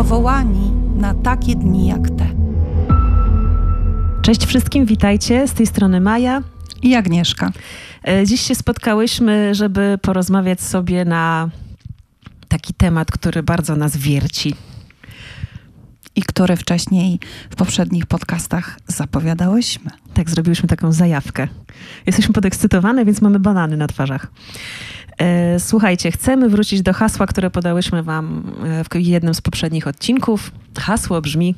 powołani na takie dni jak te. Cześć wszystkim, witajcie. Z tej strony Maja i Agnieszka. E, dziś się spotkałyśmy, żeby porozmawiać sobie na taki temat, który bardzo nas wierci. I który wcześniej w poprzednich podcastach zapowiadałyśmy. Tak, zrobiłyśmy taką zajawkę. Jesteśmy podekscytowane, więc mamy banany na twarzach. E, słuchajcie, chcemy wrócić do hasła, które podałyśmy Wam e, w jednym z poprzednich odcinków. Hasło brzmi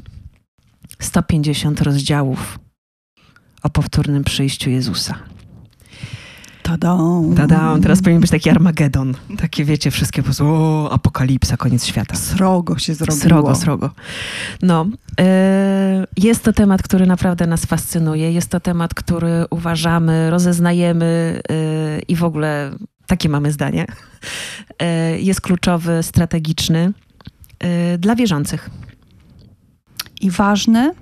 150 rozdziałów o powtórnym przyjściu Jezusa. Tadam. Tadam. Teraz powinien być taki Armagedon. Takie wiecie, wszystkie po prostu, o, apokalipsa, koniec świata. Srogo się zrobiło. Srogo, srogo. No, yy, jest to temat, który naprawdę nas fascynuje. Jest to temat, który uważamy, rozeznajemy yy, i w ogóle takie mamy zdanie. Yy, jest kluczowy, strategiczny dla wierzących. I ważny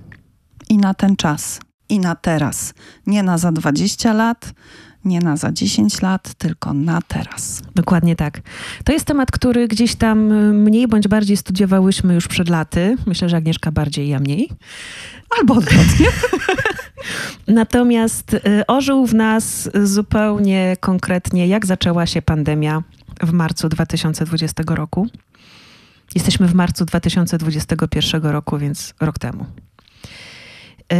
i na ten czas, i na teraz. Nie na za 20 lat, nie na za 10 lat, tylko na teraz. Dokładnie tak. To jest temat, który gdzieś tam mniej bądź bardziej studiowałyśmy już przed laty. Myślę, że Agnieszka bardziej, ja mniej. Albo odwrotnie. Natomiast y, ożył w nas zupełnie konkretnie, jak zaczęła się pandemia w marcu 2020 roku. Jesteśmy w marcu 2021 roku, więc rok temu. Yy,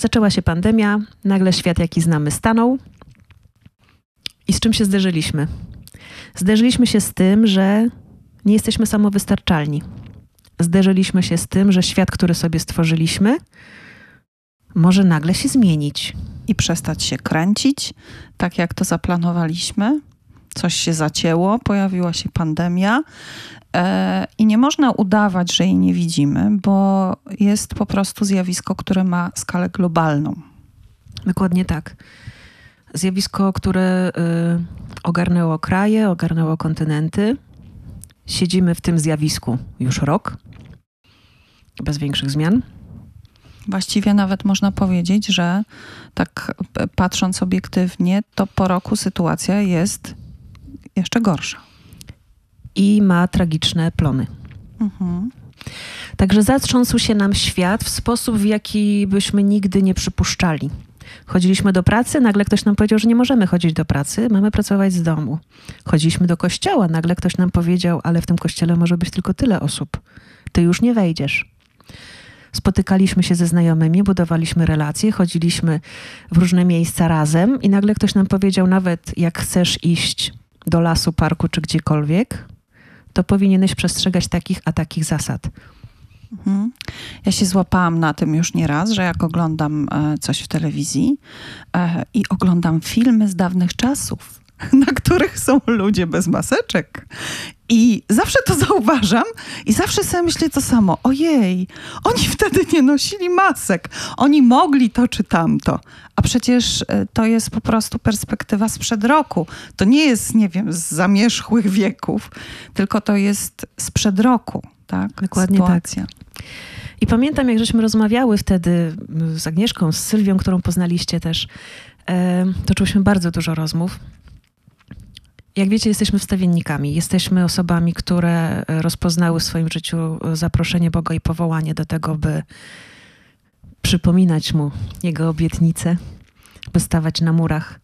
zaczęła się pandemia, nagle świat, jaki znamy, stanął. I z czym się zderzyliśmy? Zderzyliśmy się z tym, że nie jesteśmy samowystarczalni. Zderzyliśmy się z tym, że świat, który sobie stworzyliśmy, może nagle się zmienić. I przestać się kręcić, tak jak to zaplanowaliśmy. Coś się zacięło, pojawiła się pandemia, I nie można udawać, że jej nie widzimy, bo jest po prostu zjawisko, które ma skalę globalną. Dokładnie tak. Zjawisko, które y, ogarnęło kraje, ogarnęło kontynenty. Siedzimy w tym zjawisku już rok, bez większych zmian. Właściwie nawet można powiedzieć, że tak patrząc obiektywnie, to po roku sytuacja jest jeszcze gorsza i ma tragiczne plony. Mhm. Także zatrząsł się nam świat w sposób, w jaki byśmy nigdy nie przypuszczali. Chodziliśmy do pracy, nagle ktoś nam powiedział, że nie możemy chodzić do pracy, mamy pracować z domu. Chodziliśmy do kościoła, nagle ktoś nam powiedział, ale w tym kościele może być tylko tyle osób. Ty już nie wejdziesz. Spotykaliśmy się ze znajomymi, budowaliśmy relacje, chodziliśmy w różne miejsca razem i nagle ktoś nam powiedział, nawet jak chcesz iść do lasu, parku czy gdziekolwiek, to powinieneś przestrzegać takich a takich zasad. Mhm. Ja się złapałam na tym już nieraz, że jak oglądam e, coś w telewizji e, i oglądam filmy z dawnych czasów, na których są ludzie bez maseczek. I zawsze to zauważam i zawsze sobie myślę to samo. Ojej, oni wtedy nie nosili masek. Oni mogli to czy tamto. A przecież e, to jest po prostu perspektywa sprzed roku. To nie jest, nie wiem, z zamierzchłych wieków, tylko to jest sprzed roku, tak? Dokładnie tak. Sytuacja. tak. I pamiętam, jak żeśmy rozmawiały wtedy z Agnieszką, z Sylwią, którą poznaliście też, e, toczyłyśmy bardzo dużo rozmów. Jak wiecie, jesteśmy wstawiennikami. Jesteśmy osobami, które rozpoznały w swoim życiu zaproszenie Boga i powołanie do tego, by przypominać Mu Jego obietnice, by stawać na murach,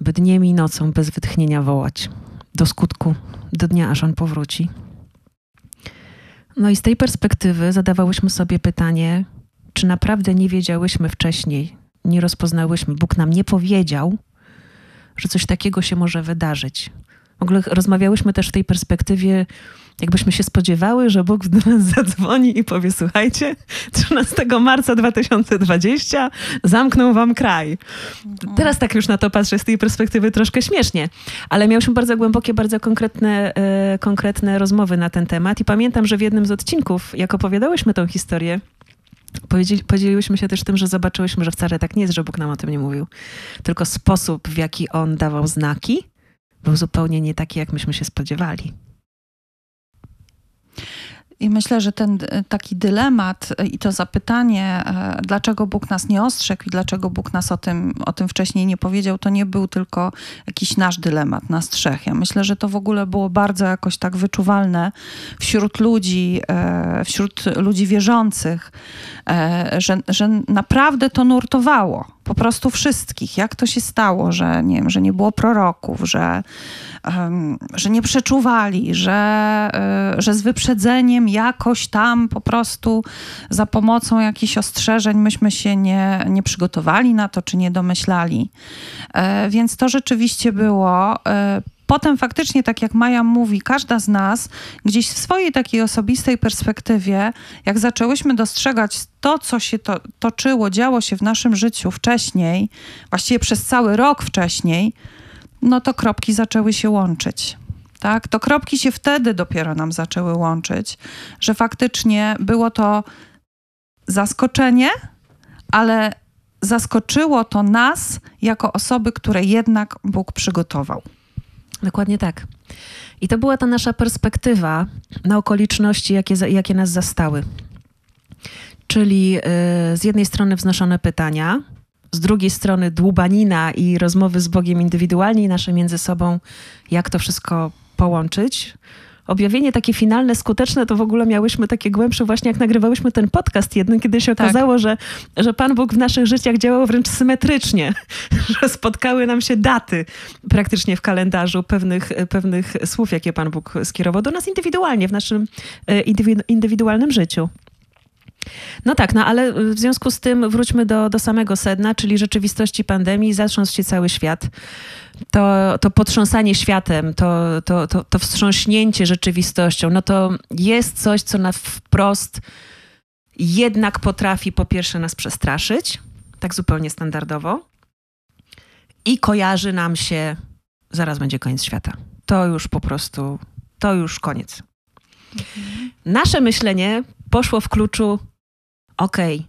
by dniem i nocą bez wytchnienia wołać do skutku, do dnia, aż On powróci. No i z tej perspektywy zadawałyśmy sobie pytanie, czy naprawdę nie wiedziałyśmy wcześniej, nie rozpoznałyśmy, Bóg nam nie powiedział, że coś takiego się może wydarzyć. Ogóle rozmawiałyśmy też w tej perspektywie, jakbyśmy się spodziewały, że Bóg do nas zadzwoni i powie: Słuchajcie, 13 marca 2020 zamknął wam kraj. Teraz tak już na to patrzę z tej perspektywy troszkę śmiesznie, ale miałyśmy bardzo głębokie, bardzo konkretne, e, konkretne rozmowy na ten temat. I pamiętam, że w jednym z odcinków, jak opowiadałyśmy tą historię, Podzieliłyśmy się też tym, że zobaczyłyśmy, że wcale tak nie jest, że Bóg nam o tym nie mówił, tylko sposób, w jaki On dawał znaki, był zupełnie nie taki, jak myśmy się spodziewali. I myślę, że ten taki dylemat i to zapytanie, e, dlaczego Bóg nas nie ostrzegł i dlaczego Bóg nas o tym, o tym wcześniej nie powiedział, to nie był tylko jakiś nasz dylemat, nas trzech. Ja myślę, że to w ogóle było bardzo jakoś tak wyczuwalne wśród ludzi, e, wśród ludzi wierzących, e, że, że naprawdę to nurtowało po prostu wszystkich. Jak to się stało, że nie wiem, że nie było proroków, że, że nie przeczuwali, że, że z wyprzedzeniem jakoś tam po prostu za pomocą jakichś ostrzeżeń myśmy się nie, nie przygotowali na to, czy nie domyślali. E, więc to rzeczywiście było e, potem faktycznie, tak jak Maja mówi, każda z nas gdzieś w swojej takiej osobistej perspektywie, jak zaczęłyśmy dostrzegać to, co się to, toczyło, działo się w naszym życiu wcześniej, właściwie przez cały rok wcześniej, no to kropki zaczęły się łączyć. Tak? To kropki się wtedy dopiero nam zaczęły łączyć, że faktycznie było to zaskoczenie, ale zaskoczyło to nas jako osoby, które jednak Bóg przygotował. Dokładnie tak. I to była ta nasza perspektywa na okoliczności, jakie, jakie nas zastały. Czyli yy, z jednej strony wznoszone pytania, z drugiej strony dłubanina i rozmowy z Bogiem indywidualnie i nasze między sobą, jak to wszystko połączyć objawienie takie finalne, skuteczne, to w ogóle miałyśmy takie głębsze właśnie jak nagrywałyśmy ten podcast jeden, kiedy się tak. okazało, że, że Pan Bóg w naszych życiach działał wręcz symetrycznie, że spotkały nam się daty praktycznie w kalendarzu pewnych, pewnych słów, jakie Pan Bóg skierował do nas indywidualnie w naszym e, indywidualnym życiu. No tak, no ale w związku z tym wróćmy do, do samego sedna, czyli rzeczywistości pandemii, zatrząsł się cały świat. To, to potrząsanie światem, to, to, to, to wstrząśnięcie rzeczywistością, no to jest coś, co na wprost jednak potrafi po pierwsze nas przestraszyć, tak zupełnie standardowo, i kojarzy nam się, zaraz będzie koniec świata. To już po prostu, to już koniec. Mhm. Nasze myślenie poszło w kluczu okej, okay,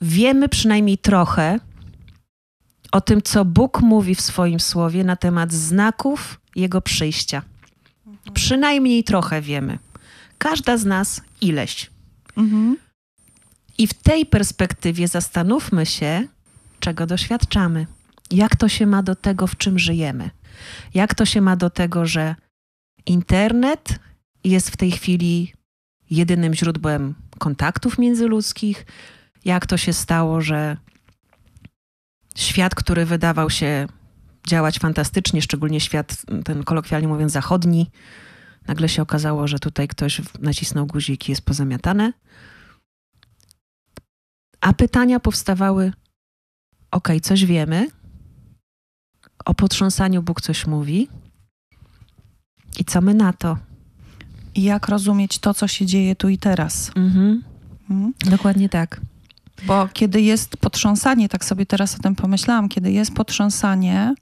wiemy przynajmniej trochę o tym, co Bóg mówi w swoim słowie na temat znaków Jego przyjścia. Mhm. Przynajmniej trochę wiemy. Każda z nas ileś. Mhm. I w tej perspektywie zastanówmy się, czego doświadczamy. Jak to się ma do tego, w czym żyjemy? Jak to się ma do tego, że internet jest w tej chwili jedynym źródłem kontaktów międzyludzkich. Jak to się stało, że świat, który wydawał się działać fantastycznie, szczególnie świat, ten kolokwialnie mówiąc, zachodni, nagle się okazało, że tutaj ktoś nacisnął guzik i jest pozamiatane. A pytania powstawały: OK, coś wiemy, o potrząsaniu Bóg coś mówi. I co my na to? I jak rozumieć to, co się dzieje tu i teraz. Mhm. Mhm. Dokładnie tak. Bo kiedy jest potrząsanie, tak sobie teraz o tym pomyślałam, kiedy jest potrząsanie,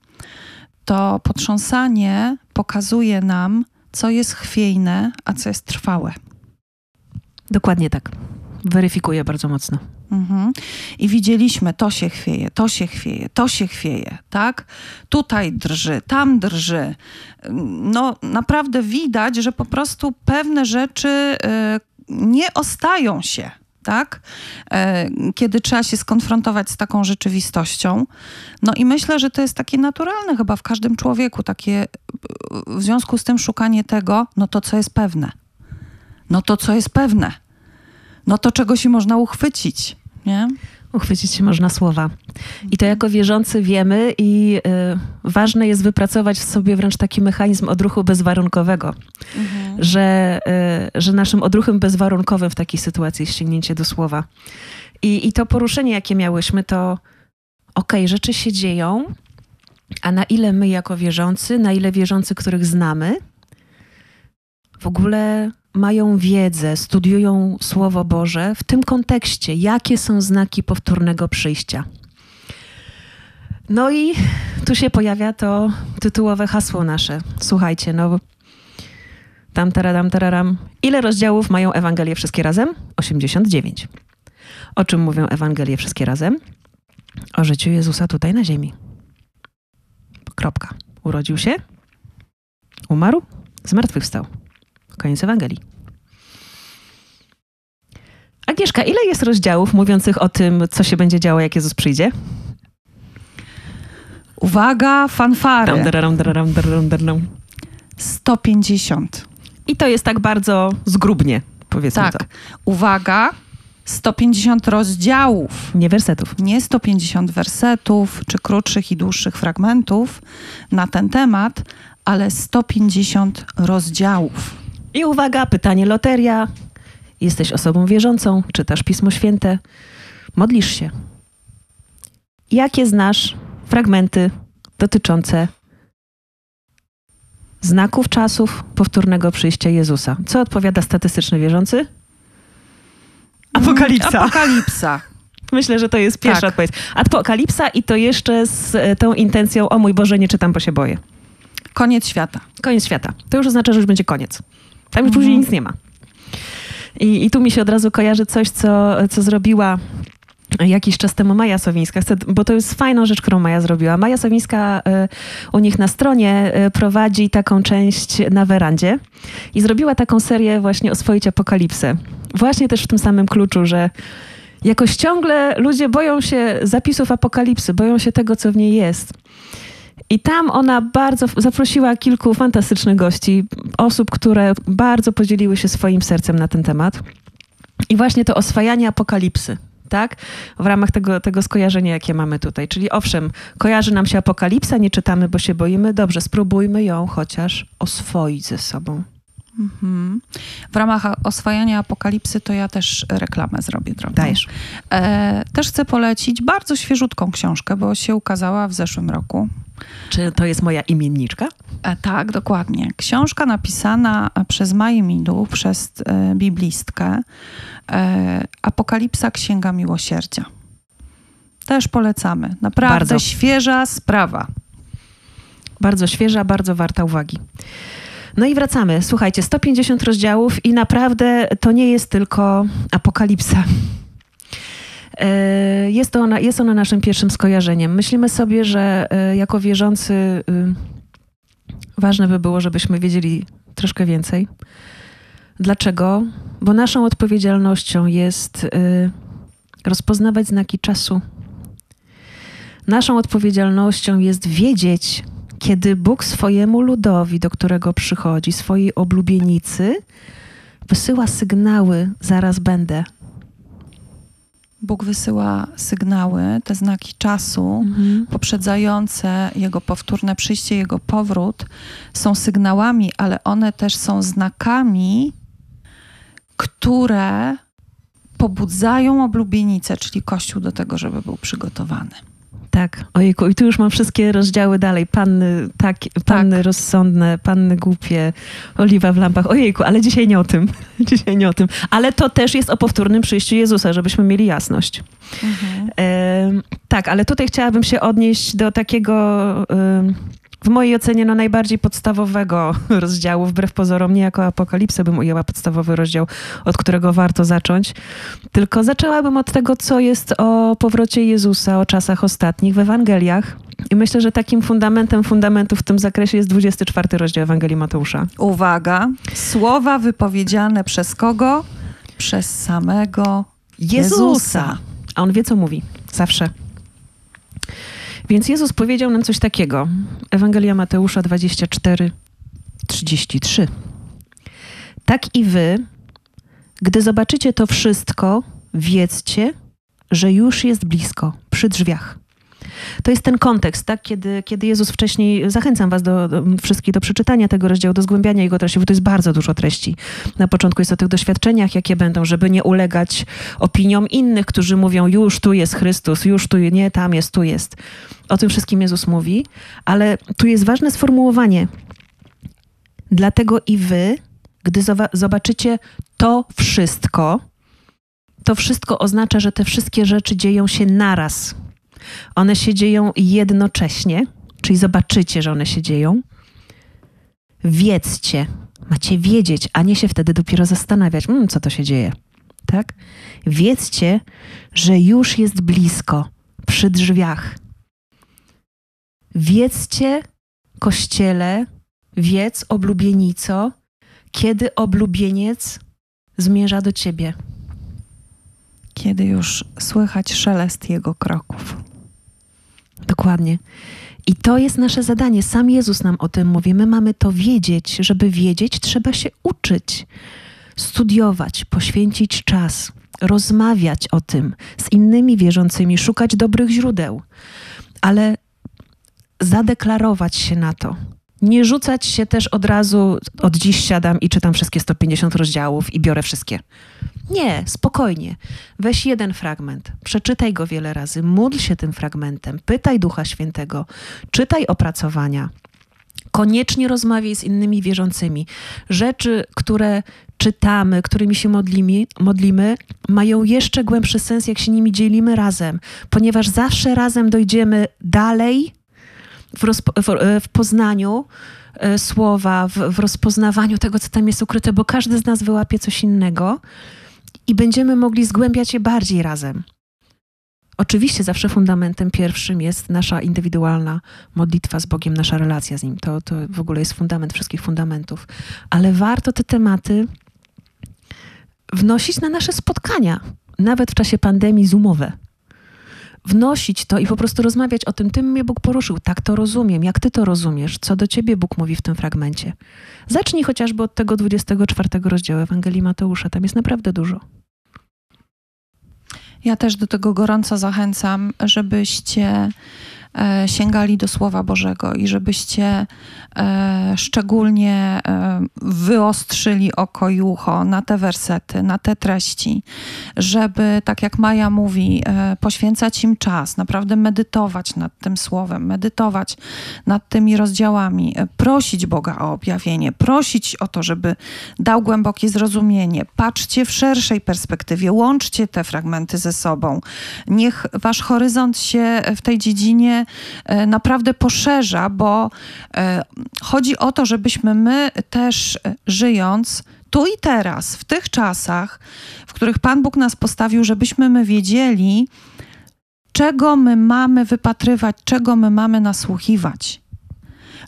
to potrząsanie pokazuje nam, co jest chwiejne, a co jest trwałe. Dokładnie tak. Weryfikuje bardzo mocno. Mhm. I widzieliśmy, to się chwieje, to się chwieje, to się chwieje, tak? Tutaj drży, tam drży. No naprawdę widać, że po prostu pewne rzeczy y, nie ostają się, tak? E, kiedy trzeba się skonfrontować z taką rzeczywistością. No i myślę, że to jest takie naturalne chyba w każdym człowieku, takie w związku z tym szukanie tego, no to co jest pewne. No to co jest pewne. No to czego się można uchwycić nie? Uchwycić się można słowa. I to jako wierzący wiemy i y, ważne jest wypracować w sobie wręcz taki mechanizm odruchu bezwarunkowego, mhm. że, y, że naszym odruchem bezwarunkowym w takiej sytuacji jest sięgnięcie do słowa. I, i to poruszenie, jakie miałyśmy, to okej, okay, rzeczy się dzieją, a na ile my jako wierzący, na ile wierzący, których znamy, w ogóle mają wiedzę, studiują Słowo Boże w tym kontekście, jakie są znaki powtórnego przyjścia. No i tu się pojawia to tytułowe hasło nasze. Słuchajcie, no tam taradam tararam. Ile rozdziałów mają Ewangelie wszystkie razem? 89. O czym mówią Ewangelie wszystkie razem? O życiu Jezusa tutaj na ziemi. Kropka. Urodził się, umarł, zmartwychwstał. Koniec Ewangelii. Agnieszka, ile jest rozdziałów mówiących o tym, co się będzie działo, jak Jezus przyjdzie? Uwaga, fanfary. Dam, daram, daram, daram, daram. 150. I to jest tak bardzo zgrubnie, powiedzmy Tak. to. Uwaga, 150 rozdziałów. Nie wersetów. Nie 150 wersetów, czy krótszych i dłuższych fragmentów na ten temat, ale 150 rozdziałów. I uwaga, pytanie loteria. Jesteś osobą wierzącą, czytasz Pismo Święte, modlisz się. Jakie znasz fragmenty dotyczące znaków czasów powtórnego przyjścia Jezusa? Co odpowiada statystyczny wierzący? Apokalipsa. Apokalipsa. Myślę, że to jest pierwsza Tak. odpowiedź. Apokalipsa i to jeszcze z e, tą intencją, o mój Boże, nie czytam, bo się boję. Koniec świata. Koniec świata. To już oznacza, że już będzie koniec. Tam już Mhm. później nic nie ma. I, I tu mi się od razu kojarzy coś, co, co zrobiła jakiś czas temu Maja Sowińska, Chcę, bo to jest fajną rzecz, którą Maja zrobiła. Maja Sowińska y, u nich na stronie y, prowadzi taką część na werandzie i zrobiła taką serię właśnie oswoić apokalipsę. Właśnie też w tym samym kluczu, że jakoś ciągle ludzie boją się zapisów apokalipsy, boją się tego, co w niej jest. I tam ona bardzo zaprosiła kilku fantastycznych gości, osób, które bardzo podzieliły się swoim sercem na ten temat. I właśnie to oswajanie apokalipsy, tak? W ramach tego, tego skojarzenia, jakie mamy tutaj. Czyli owszem, kojarzy nam się apokalipsa, nie czytamy, bo się boimy. Dobrze, spróbujmy ją chociaż oswoić ze sobą. Mhm. W ramach oswajania apokalipsy to ja też reklamę zrobię drobną. Dajesz. E, też chcę polecić bardzo świeżutką książkę, bo się ukazała w zeszłym roku. Czy to jest moja imienniczka? E, tak, dokładnie. Książka napisana przez Maję Midu, przez e, biblistkę. E, Apokalipsa Księga Miłosierdzia. Też polecamy. Naprawdę Bardzo. świeża sprawa. Bardzo świeża, bardzo warta uwagi. No i wracamy. Słuchajcie, 150 rozdziałów i naprawdę to nie jest tylko apokalipsa. E, Jest, ona, jest ona naszym pierwszym skojarzeniem. Myślimy sobie, że e, jako wierzący y, ważne by było, żebyśmy wiedzieli troszkę więcej. Dlaczego? Bo naszą odpowiedzialnością jest y, rozpoznawać znaki czasu. Naszą odpowiedzialnością jest wiedzieć, kiedy Bóg swojemu ludowi, do którego przychodzi, swojej oblubienicy, wysyła sygnały, zaraz będę. Bóg wysyła sygnały, te znaki czasu poprzedzające Jego powtórne przyjście, Jego powrót są sygnałami, ale one też są znakami, które pobudzają oblubienicę, czyli Kościół do tego, żeby był przygotowany. Tak, ojejku, i tu już mam wszystkie rozdziały dalej. Panny, tak, panny rozsądne, panny głupie, oliwa w lampach. Ojejku, ale dzisiaj nie o tym. dzisiaj nie o tym. Ale to też jest o powtórnym przyjściu Jezusa, żebyśmy mieli jasność. Em, tak, ale tutaj chciałabym się odnieść do takiego, w mojej ocenie, no najbardziej podstawowego rozdziału, wbrew pozorom, nie jako apokalipsę bym ujęła podstawowy rozdział, od którego warto zacząć, tylko zaczęłabym od tego, co jest o powrocie Jezusa, o czasach ostatnich w Ewangeliach. I myślę, że takim fundamentem fundamentów w tym zakresie jest 24 rozdział Ewangelii Mateusza. Uwaga, słowa wypowiedziane przez kogo? Przez samego Jezusa. A on wie, co mówi. Zawsze. Więc Jezus powiedział nam coś takiego. Ewangelia Mateusza 24, 33. Tak i wy, gdy zobaczycie to wszystko, wiedzcie, że już jest blisko, przy drzwiach. To jest ten kontekst, tak? Kiedy, kiedy Jezus wcześniej, zachęcam was do, do, wszystkich do przeczytania tego rozdziału, do zgłębiania jego treści, bo to jest bardzo dużo treści. Na początku jest o tych doświadczeniach, jakie będą, żeby nie ulegać opiniom innych, którzy mówią, już tu jest Chrystus, już tu, nie, tam jest, tu jest. O tym wszystkim Jezus mówi, ale tu jest ważne sformułowanie. Dlatego i wy, gdy zoba- zobaczycie to wszystko, to wszystko oznacza, że te wszystkie rzeczy dzieją się naraz. One się dzieją jednocześnie, czyli zobaczycie, że one się dzieją. Wiedzcie, macie wiedzieć, a nie się wtedy dopiero zastanawiać, mm, co to się dzieje. Tak? Wiedzcie, że już jest blisko, przy drzwiach. Wiedzcie, kościele, wiedz, oblubienico, kiedy oblubieniec zmierza do ciebie. kiedy już słychać szelest Jego kroków. Dokładnie. I to jest nasze zadanie. Sam Jezus nam o tym mówi. My mamy to wiedzieć. Żeby wiedzieć, trzeba się uczyć, studiować, poświęcić czas, rozmawiać o tym z innymi wierzącymi, szukać dobrych źródeł, ale zadeklarować się na to. Nie rzucać się też od razu, od dziś siadam i czytam wszystkie 150 rozdziałów i biorę wszystkie. Nie, spokojnie. Weź jeden fragment, przeczytaj go wiele razy, módl się tym fragmentem, pytaj Ducha Świętego, czytaj opracowania. Koniecznie rozmawiaj z innymi wierzącymi. Rzeczy, które czytamy, którymi się modlimy, modlimy, mają jeszcze głębszy sens, jak się nimi dzielimy razem, ponieważ zawsze razem dojdziemy dalej w, w, w poznaniu e, słowa, w, w rozpoznawaniu tego, co tam jest ukryte, bo każdy z nas wyłapie coś innego i będziemy mogli zgłębiać je bardziej razem. Oczywiście zawsze fundamentem pierwszym jest nasza indywidualna modlitwa z Bogiem, nasza relacja z Nim. To, to w ogóle jest fundament wszystkich fundamentów. Ale warto te tematy wnosić na nasze spotkania, nawet w czasie pandemii zoomowe. Wnosić to i po prostu rozmawiać o tym, tym mnie Bóg poruszył, tak to rozumiem, jak ty to rozumiesz, co do ciebie Bóg mówi w tym fragmencie. Zacznij chociażby od tego 24 rozdziału Ewangelii Mateusza, tam jest naprawdę dużo. Ja też do tego gorąco zachęcam, żebyście sięgali do Słowa Bożego i żebyście e, szczególnie e, wyostrzyli oko i ucho na te wersety, na te treści, żeby, tak jak Maja mówi, poświęcać im czas, naprawdę medytować nad tym Słowem, medytować nad tymi rozdziałami, prosić Boga o objawienie, prosić o to, żeby dał głębokie zrozumienie. Patrzcie w szerszej perspektywie, łączcie te fragmenty ze sobą. Niech wasz horyzont się w tej dziedzinie E, naprawdę poszerza, bo e, chodzi o to, żebyśmy my też e, żyjąc tu i teraz, w tych czasach, w których Pan Bóg nas postawił, żebyśmy my wiedzieli, czego my mamy wypatrywać, czego my mamy nasłuchiwać.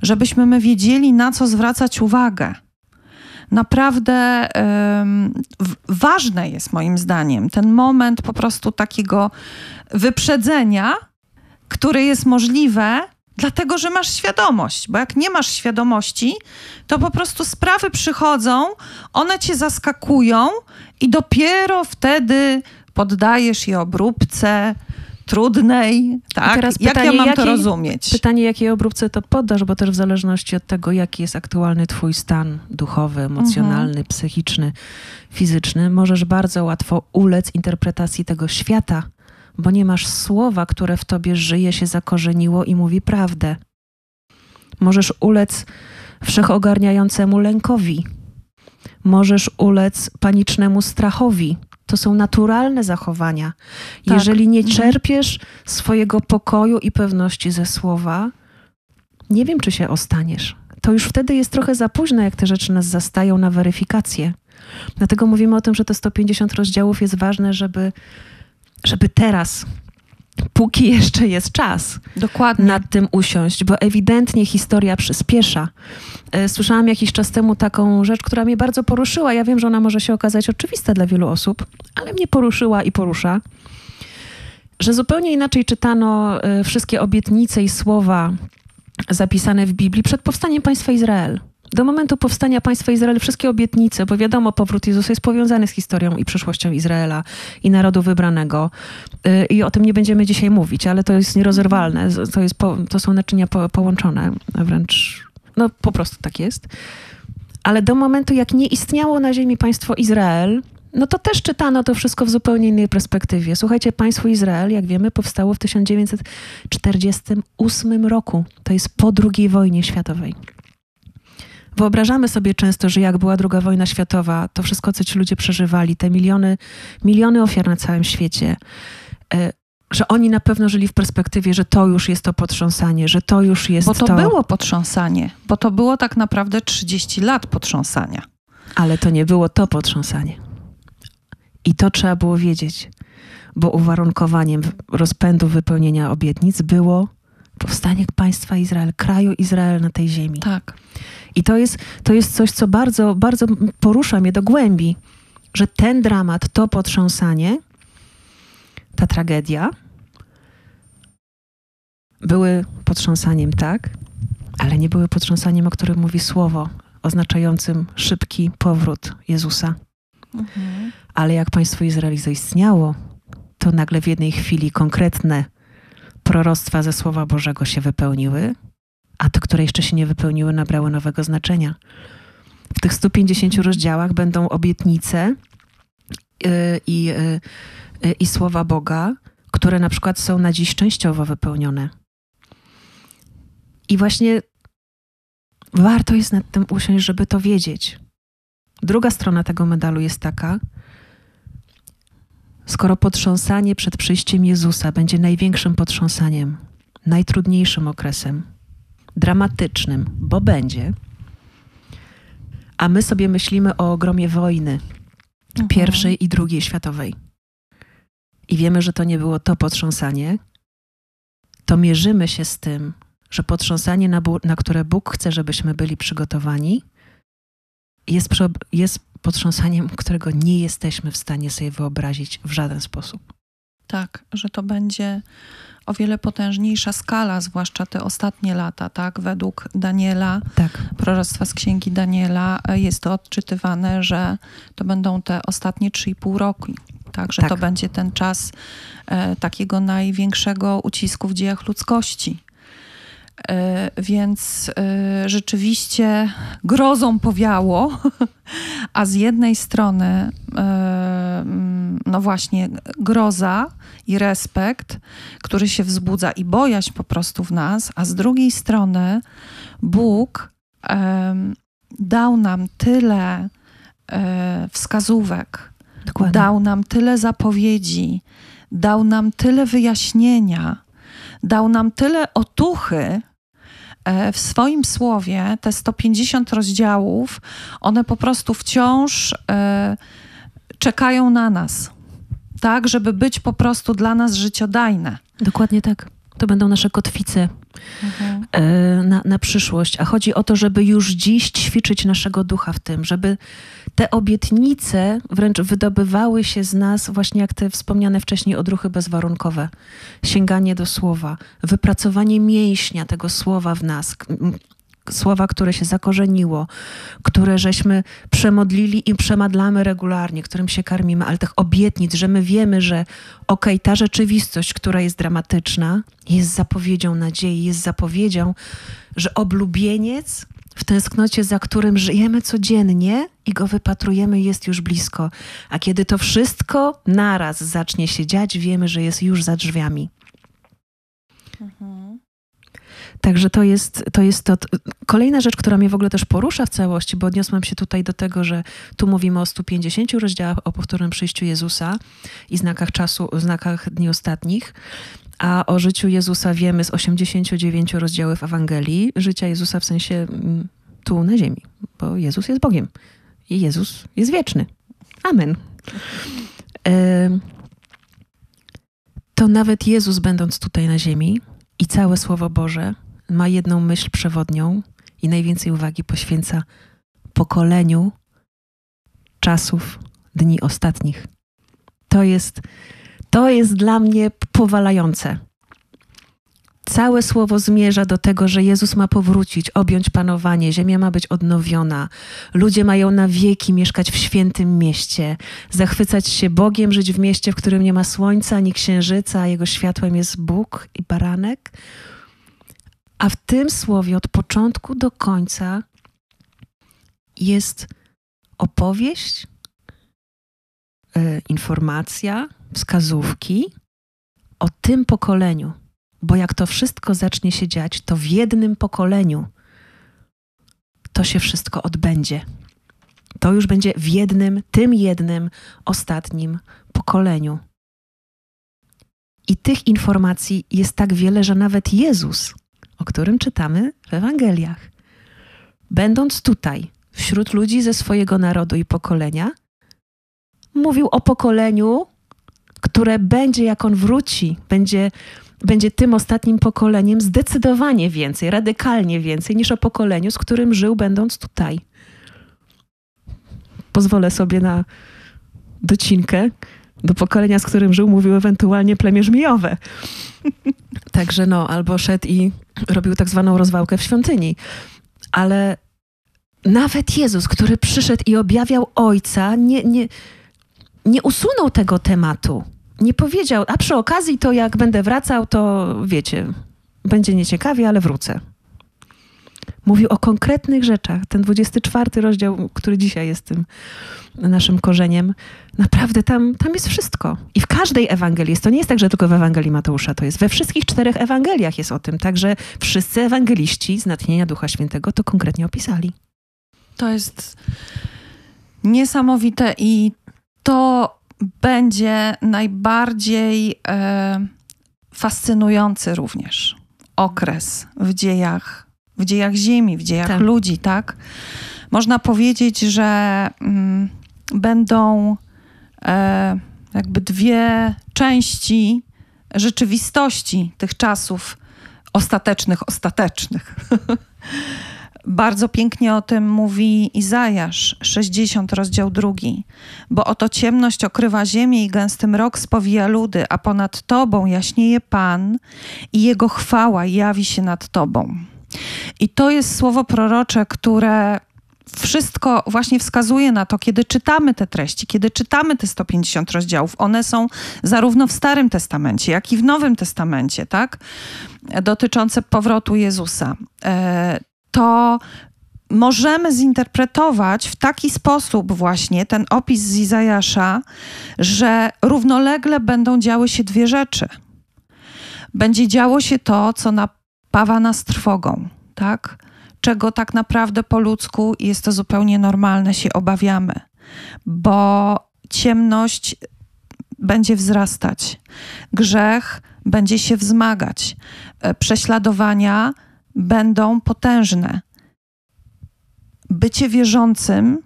Żebyśmy my wiedzieli, na co zwracać uwagę. Naprawdę um, ważne jest moim zdaniem ten moment po prostu takiego wyprzedzenia, które jest możliwe, dlatego że masz świadomość. Bo jak nie masz świadomości, to po prostu sprawy przychodzą, one cię zaskakują i dopiero wtedy poddajesz je obróbce trudnej. Tak? Teraz jak pytanie, ja mam jakiej, to rozumieć? Pytanie, jakiej obróbce to poddasz, bo też w zależności od tego, jaki jest aktualny twój stan duchowy, emocjonalny, mhm. psychiczny, fizyczny, możesz bardzo łatwo ulec interpretacji tego świata, bo nie masz słowa, które w tobie żyje, się zakorzeniło i mówi prawdę. Możesz ulec wszechogarniającemu lękowi. Możesz ulec panicznemu strachowi. To są naturalne zachowania. Tak. Jeżeli nie mhm. czerpiesz swojego pokoju i pewności ze słowa, nie wiem, czy się ostaniesz. To już wtedy jest trochę za późno, jak te rzeczy nas zastają na weryfikację. Dlatego mówimy o tym, że te 150 rozdziałów jest ważne, żeby żeby teraz póki jeszcze jest czas, Dokładnie. nad tym usiąść, bo ewidentnie historia przyspiesza. E, słyszałam jakiś czas temu taką rzecz, która mnie bardzo poruszyła. Ja wiem, że ona może się okazać oczywista dla wielu osób, ale mnie poruszyła i porusza. Że zupełnie inaczej czytano e, wszystkie obietnice i słowa zapisane w Biblii przed powstaniem państwa Izrael. Do momentu powstania państwa Izrael wszystkie obietnice, bo wiadomo, powrót Jezusa jest powiązany z historią i przyszłością Izraela i narodu wybranego. Y, I o tym nie będziemy dzisiaj mówić, ale to jest nierozerwalne. To, jest po, to są naczynia po, połączone, wręcz, no po prostu tak jest. Ale do momentu, jak nie istniało na ziemi państwo Izrael, no to też czytano to wszystko w zupełnie innej perspektywie. Słuchajcie, państwo Izrael, jak wiemy, powstało w 1948 roku. To jest po II wojnie światowej. Wyobrażamy sobie często, że jak była druga wojna światowa, to wszystko, co ci ludzie przeżywali, te miliony, miliony ofiar na całym świecie, e, że oni na pewno żyli w perspektywie, że to już jest to potrząsanie, że to już jest to. Bo to, to było potrząsanie, bo to było tak naprawdę 30 lat potrząsania. Ale to nie było to potrząsanie. I to trzeba było wiedzieć, bo uwarunkowaniem rozpędu wypełnienia obietnic było powstanie państwa Izrael, kraju Izrael na tej ziemi. Tak. I to jest, to jest coś, co bardzo, bardzo porusza mnie do głębi, że ten dramat, to potrząsanie ta tragedia były potrząsaniem, tak, ale nie były potrząsaniem, o którym mówi słowo, oznaczającym szybki powrót Jezusa. Mhm. Ale jak państwo Izraeli zaistniało, to nagle w jednej chwili konkretne proroctwa ze Słowa Bożego się wypełniły, a te, które jeszcze się nie wypełniły, nabrały nowego znaczenia. W tych 150 rozdziałach będą obietnice yy, i, yy, yy, i słowa Boga, które na przykład są na dziś częściowo wypełnione. I właśnie warto jest nad tym usiąść, żeby to wiedzieć. Druga strona tego medalu jest taka, skoro potrząsanie przed przyjściem Jezusa będzie największym potrząsaniem, najtrudniejszym okresem, dramatycznym, bo będzie, a my sobie myślimy o ogromie wojny mhm. pierwszej i drugiej światowej. I wiemy, że to nie było to potrząsanie, to mierzymy się z tym, że potrząsanie, na, na które Bóg chce, żebyśmy byli przygotowani, jest, jest potrząsaniem, którego nie jesteśmy w stanie sobie wyobrazić w żaden sposób. Tak, że to będzie o wiele potężniejsza skala, zwłaszcza te ostatnie lata, tak? Według Daniela, tak. proroctwa z księgi Daniela, e, jest to odczytywane, że to będą te ostatnie 3,5 roku. Tak, że tak. to będzie ten czas e, takiego największego ucisku w dziejach ludzkości. E, więc e, rzeczywiście grozą powiało, a z jednej strony, e, mm, no właśnie, groza i respekt, który się wzbudza i bojaźń po prostu w nas, a z drugiej strony Bóg dał nam tyle wskazówek, Dokładnie. dał nam tyle zapowiedzi, dał nam tyle wyjaśnienia dał nam tyle otuchy e, w swoim słowie, te 150 rozdziałów, one po prostu wciąż e, czekają na nas, tak, żeby być po prostu dla nas życiodajne. Dokładnie tak. To będą nasze kotwice mhm. E, na, na przyszłość. A chodzi o to, żeby już dziś ćwiczyć naszego ducha w tym, żeby te obietnice wręcz wydobywały się z nas, właśnie jak te wspomniane wcześniej odruchy bezwarunkowe. Sięganie do słowa, wypracowanie mięśnia tego słowa w nas, słowa, które się zakorzeniło, które żeśmy przemodlili i przemadlamy regularnie, którym się karmimy, ale tych obietnic, że my wiemy, że okej, okay, ta rzeczywistość, która jest dramatyczna, jest zapowiedzią nadziei, jest zapowiedzią, że oblubieniec w tęsknocie, za którym żyjemy codziennie i go wypatrujemy, jest już blisko. A kiedy to wszystko naraz zacznie się dziać, wiemy, że jest już za drzwiami. Mhm. Także to jest, to jest to. Kolejna rzecz, która mnie w ogóle też porusza w całości, bo odniosłam się tutaj do tego, że tu mówimy o 150 rozdziałach o powtórnym przyjściu Jezusa i znakach czasu, znakach dni ostatnich. A o życiu Jezusa wiemy z 89 rozdziałów Ewangelii, życia Jezusa w sensie mm, tu na ziemi, bo Jezus jest Bogiem i Jezus jest wieczny. Amen. To nawet Jezus, będąc tutaj na ziemi i całe Słowo Boże, ma jedną myśl przewodnią i najwięcej uwagi poświęca pokoleniu czasów dni ostatnich. To jest, to jest dla mnie powalające. Całe słowo zmierza do tego, że Jezus ma powrócić, objąć panowanie, ziemia ma być odnowiona, ludzie mają na wieki mieszkać w świętym mieście, zachwycać się Bogiem, żyć w mieście, w którym nie ma słońca ani księżyca, a jego światłem jest Bóg i baranek. A w tym słowie od początku do końca jest opowieść, e, informacja, wskazówki o tym pokoleniu. Bo jak to wszystko zacznie się dziać, to w jednym pokoleniu to się wszystko odbędzie. To już będzie w jednym, tym jednym, ostatnim pokoleniu. I tych informacji jest tak wiele, że nawet Jezus o którym czytamy w Ewangeliach. Będąc tutaj, wśród ludzi ze swojego narodu i pokolenia, mówił o pokoleniu, które będzie, jak on wróci, będzie, będzie tym ostatnim pokoleniem zdecydowanie więcej, radykalnie więcej niż o pokoleniu, z którym żył, będąc tutaj. Pozwolę sobie na docinkę. do pokolenia, z którym żył, mówił ewentualnie plemię żmijowe. Także no, albo szedł i robił tak zwaną rozwałkę w świątyni. Ale nawet Jezus, który przyszedł i objawiał Ojca, nie, nie, nie usunął tego tematu. Nie powiedział, a przy okazji to jak będę wracał, to wiecie, będzie nieciekawie, ale wrócę. Mówił o konkretnych rzeczach. Ten 24 rozdział, który dzisiaj jest tym naszym korzeniem, naprawdę tam, tam jest wszystko. I w każdej Ewangelii jest. To nie jest tak, że tylko w Ewangelii Mateusza to jest. We wszystkich czterech Ewangeliach jest o tym. Także wszyscy ewangeliści z natchnienia Ducha Świętego to konkretnie opisali. To jest niesamowite i to będzie najbardziej e, fascynujący również okres w dziejach, w dziejach Ziemi, w dziejach tak. ludzi, tak? Można powiedzieć, że mm, będą e, jakby dwie części rzeczywistości tych czasów ostatecznych, ostatecznych. Bardzo pięknie o tym mówi Izajasz, 60, rozdział drugi. Bo oto ciemność okrywa ziemię i gęsty mrok spowija ludy, a ponad tobą jaśnieje Pan i jego chwała jawi się nad tobą. I to jest słowo prorocze, które wszystko właśnie wskazuje na to, kiedy czytamy te treści, kiedy czytamy te 150 rozdziałów. One są zarówno w Starym Testamencie, jak i w Nowym Testamencie, tak? Dotyczące powrotu Jezusa. E, to możemy zinterpretować w taki sposób właśnie ten opis z Izajasza, że równolegle będą działy się dwie rzeczy. Będzie działo się to, co napawa nas trwogą, tak? Czego tak naprawdę po ludzku jest to zupełnie normalne, się obawiamy, bo ciemność będzie wzrastać, grzech będzie się wzmagać, e, prześladowania będą potężne. Bycie wierzącym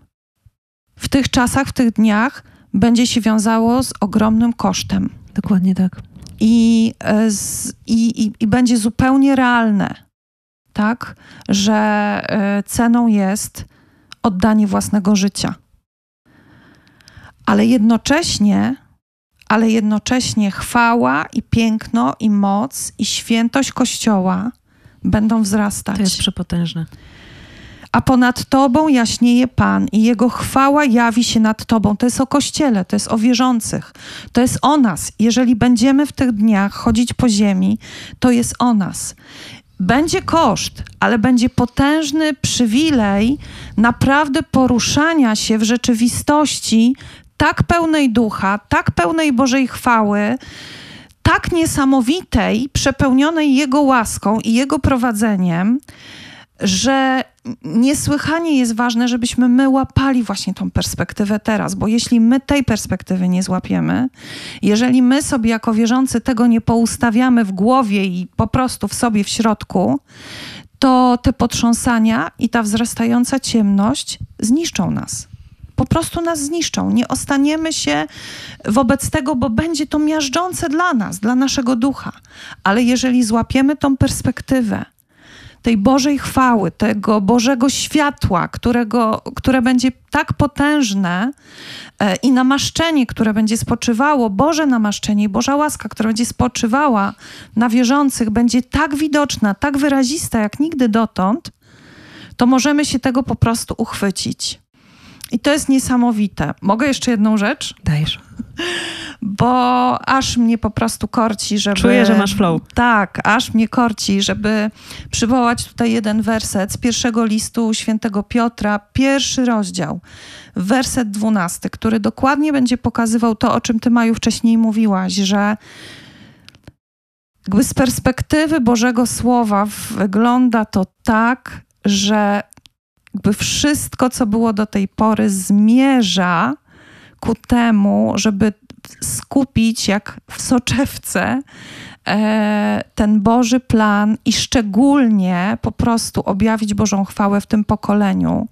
w tych czasach, w tych dniach będzie się wiązało z ogromnym kosztem. Dokładnie tak. I, e, i, i, i będzie zupełnie realne, tak, że e, ceną jest oddanie własnego życia. Ale jednocześnie, ale jednocześnie chwała i piękno i moc i świętość Kościoła będą wzrastać. To jest przepotężne. A ponad Tobą jaśnieje Pan i Jego chwała jawi się nad Tobą. To jest o Kościele, to jest o wierzących, to jest o nas. Jeżeli będziemy w tych dniach chodzić po ziemi, to jest o nas. Będzie koszt, ale będzie potężny przywilej naprawdę poruszania się w rzeczywistości tak pełnej ducha, tak pełnej Bożej chwały, tak niesamowitej, przepełnionej Jego łaską i Jego prowadzeniem, że niesłychanie jest ważne, żebyśmy my łapali właśnie tą perspektywę teraz, bo jeśli my tej perspektywy nie złapiemy, jeżeli my sobie jako wierzący tego nie poustawiamy w głowie i po prostu w sobie w środku, to te potrząsania i ta wzrastająca ciemność zniszczą nas po prostu nas zniszczą. Nie ostaniemy się wobec tego, bo będzie to miażdżące dla nas, dla naszego ducha. Ale jeżeli złapiemy tą perspektywę, tej Bożej chwały, tego Bożego światła, którego, które będzie tak potężne e, i namaszczenie, które będzie spoczywało, Boże namaszczenie i Boża łaska, która będzie spoczywała na wierzących, będzie tak widoczna, tak wyrazista jak nigdy dotąd, to możemy się tego po prostu uchwycić. I to jest niesamowite. Mogę jeszcze jedną rzecz? Dajesz. Bo aż mnie po prostu korci, żeby. Czuję, że masz flow. Tak, aż mnie korci, żeby przywołać tutaj jeden werset z pierwszego listu świętego Piotra, pierwszy rozdział, werset dwunasty, który dokładnie będzie pokazywał to, o czym ty, Maju, wcześniej mówiłaś, że jakby z perspektywy Bożego Słowa wygląda to tak, że jakby wszystko, co było do tej pory, zmierza ku temu, żeby skupić jak w soczewce e, ten Boży plan i szczególnie po prostu objawić Bożą chwałę w tym pokoleniu,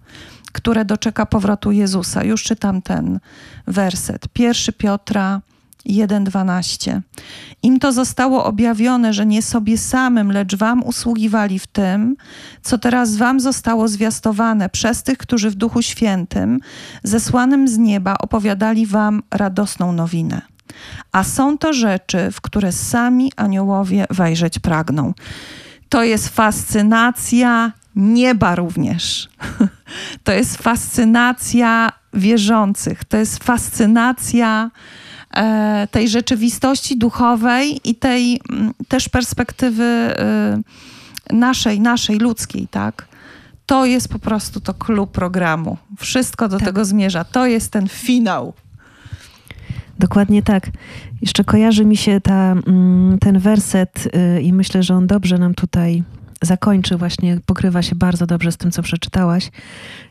które doczeka powrotu Jezusa. Już czytam ten werset. Pierwszy Piotra, 1:12. Im to zostało objawione, że nie sobie samym, lecz wam usługiwali w tym, co teraz wam zostało zwiastowane przez tych, którzy w Duchu Świętym, zesłanym z nieba, opowiadali wam radosną nowinę. A są to rzeczy, w które sami aniołowie wejrzeć pragną. To jest fascynacja nieba również. To jest fascynacja wierzących. To jest fascynacja tej rzeczywistości duchowej i tej m, też perspektywy e, naszej, naszej ludzkiej, tak? To jest po prostu to klub programu. Wszystko do Tak. tego zmierza. To jest ten finał. Dokładnie tak. Jeszcze kojarzy mi się ta, mm, ten werset y, i myślę, że on dobrze nam tutaj zakończy, właśnie pokrywa się bardzo dobrze z tym, co przeczytałaś.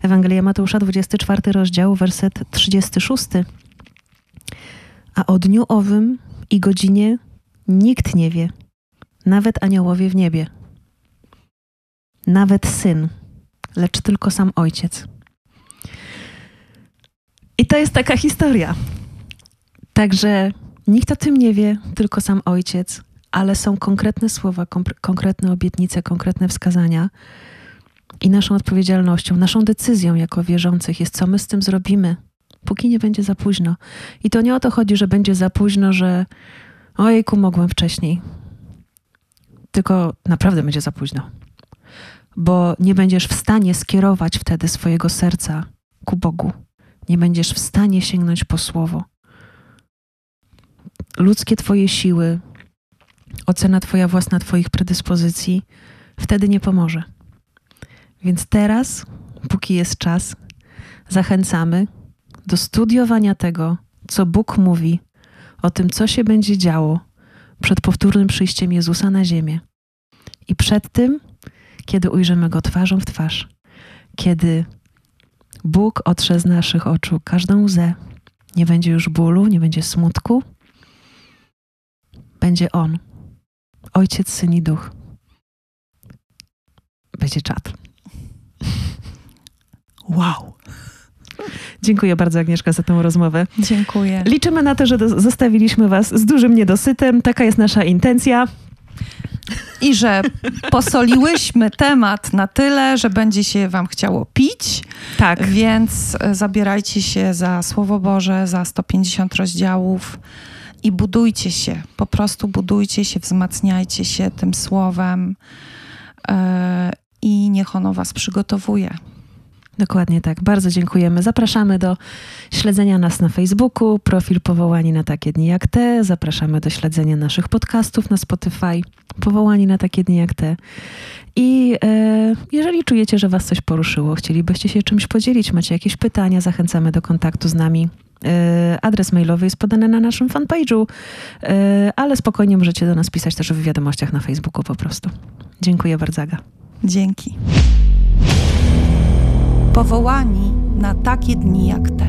Ewangelia Mateusza, 24 rozdział, werset 36. A o dniu owym i godzinie nikt nie wie, nawet aniołowie w niebie, nawet syn, lecz tylko sam ojciec. I to jest taka historia. Także nikt o tym nie wie, tylko sam ojciec, ale są konkretne słowa, konkretne obietnice, konkretne wskazania. I naszą odpowiedzialnością, naszą decyzją jako wierzących jest, co my z tym zrobimy, póki nie będzie za późno. I to nie o to chodzi, że będzie za późno, że ojejku, mogłem wcześniej. Tylko naprawdę będzie za późno. Bo nie będziesz w stanie skierować wtedy swojego serca ku Bogu. Nie będziesz w stanie sięgnąć po słowo ludzkie Twoje siły, ocena Twoja własna Twoich predyspozycji wtedy nie pomoże. Więc teraz, póki jest czas, zachęcamy do studiowania tego, co Bóg mówi o tym, co się będzie działo przed powtórnym przyjściem Jezusa na ziemię. I przed tym, kiedy ujrzymy Go twarzą w twarz, kiedy Bóg otrze z naszych oczu każdą łzę, nie będzie już bólu, nie będzie smutku, będzie On. Ojciec, Syn i Duch. Będzie czat. Wow. Dziękuję bardzo, Agnieszka, za tę rozmowę. Dziękuję. Liczymy na to, że do- zostawiliśmy Was z dużym niedosytem. Taka jest nasza intencja. I że posoliłyśmy temat na tyle, że będzie się wam chciało pić, Tak. więc e, zabierajcie się za Słowo Boże, za 150 rozdziałów i budujcie się. Po prostu budujcie się, wzmacniajcie się tym Słowem e, i niech ono was przygotowuje. Dokładnie tak. Bardzo dziękujemy. Zapraszamy do śledzenia nas na Facebooku, profil Powołani na takie dni jak te. Zapraszamy do śledzenia naszych podcastów na Spotify, Powołani na takie dni jak te. I e, jeżeli czujecie, że Was coś poruszyło, chcielibyście się czymś podzielić, macie jakieś pytania, zachęcamy do kontaktu z nami. E, adres mailowy jest podany na naszym fanpage'u, e, ale spokojnie możecie do nas pisać też w wiadomościach na Facebooku po prostu. Dziękuję bardzo, Aga. Dzięki. Powołani na takie dni jak te.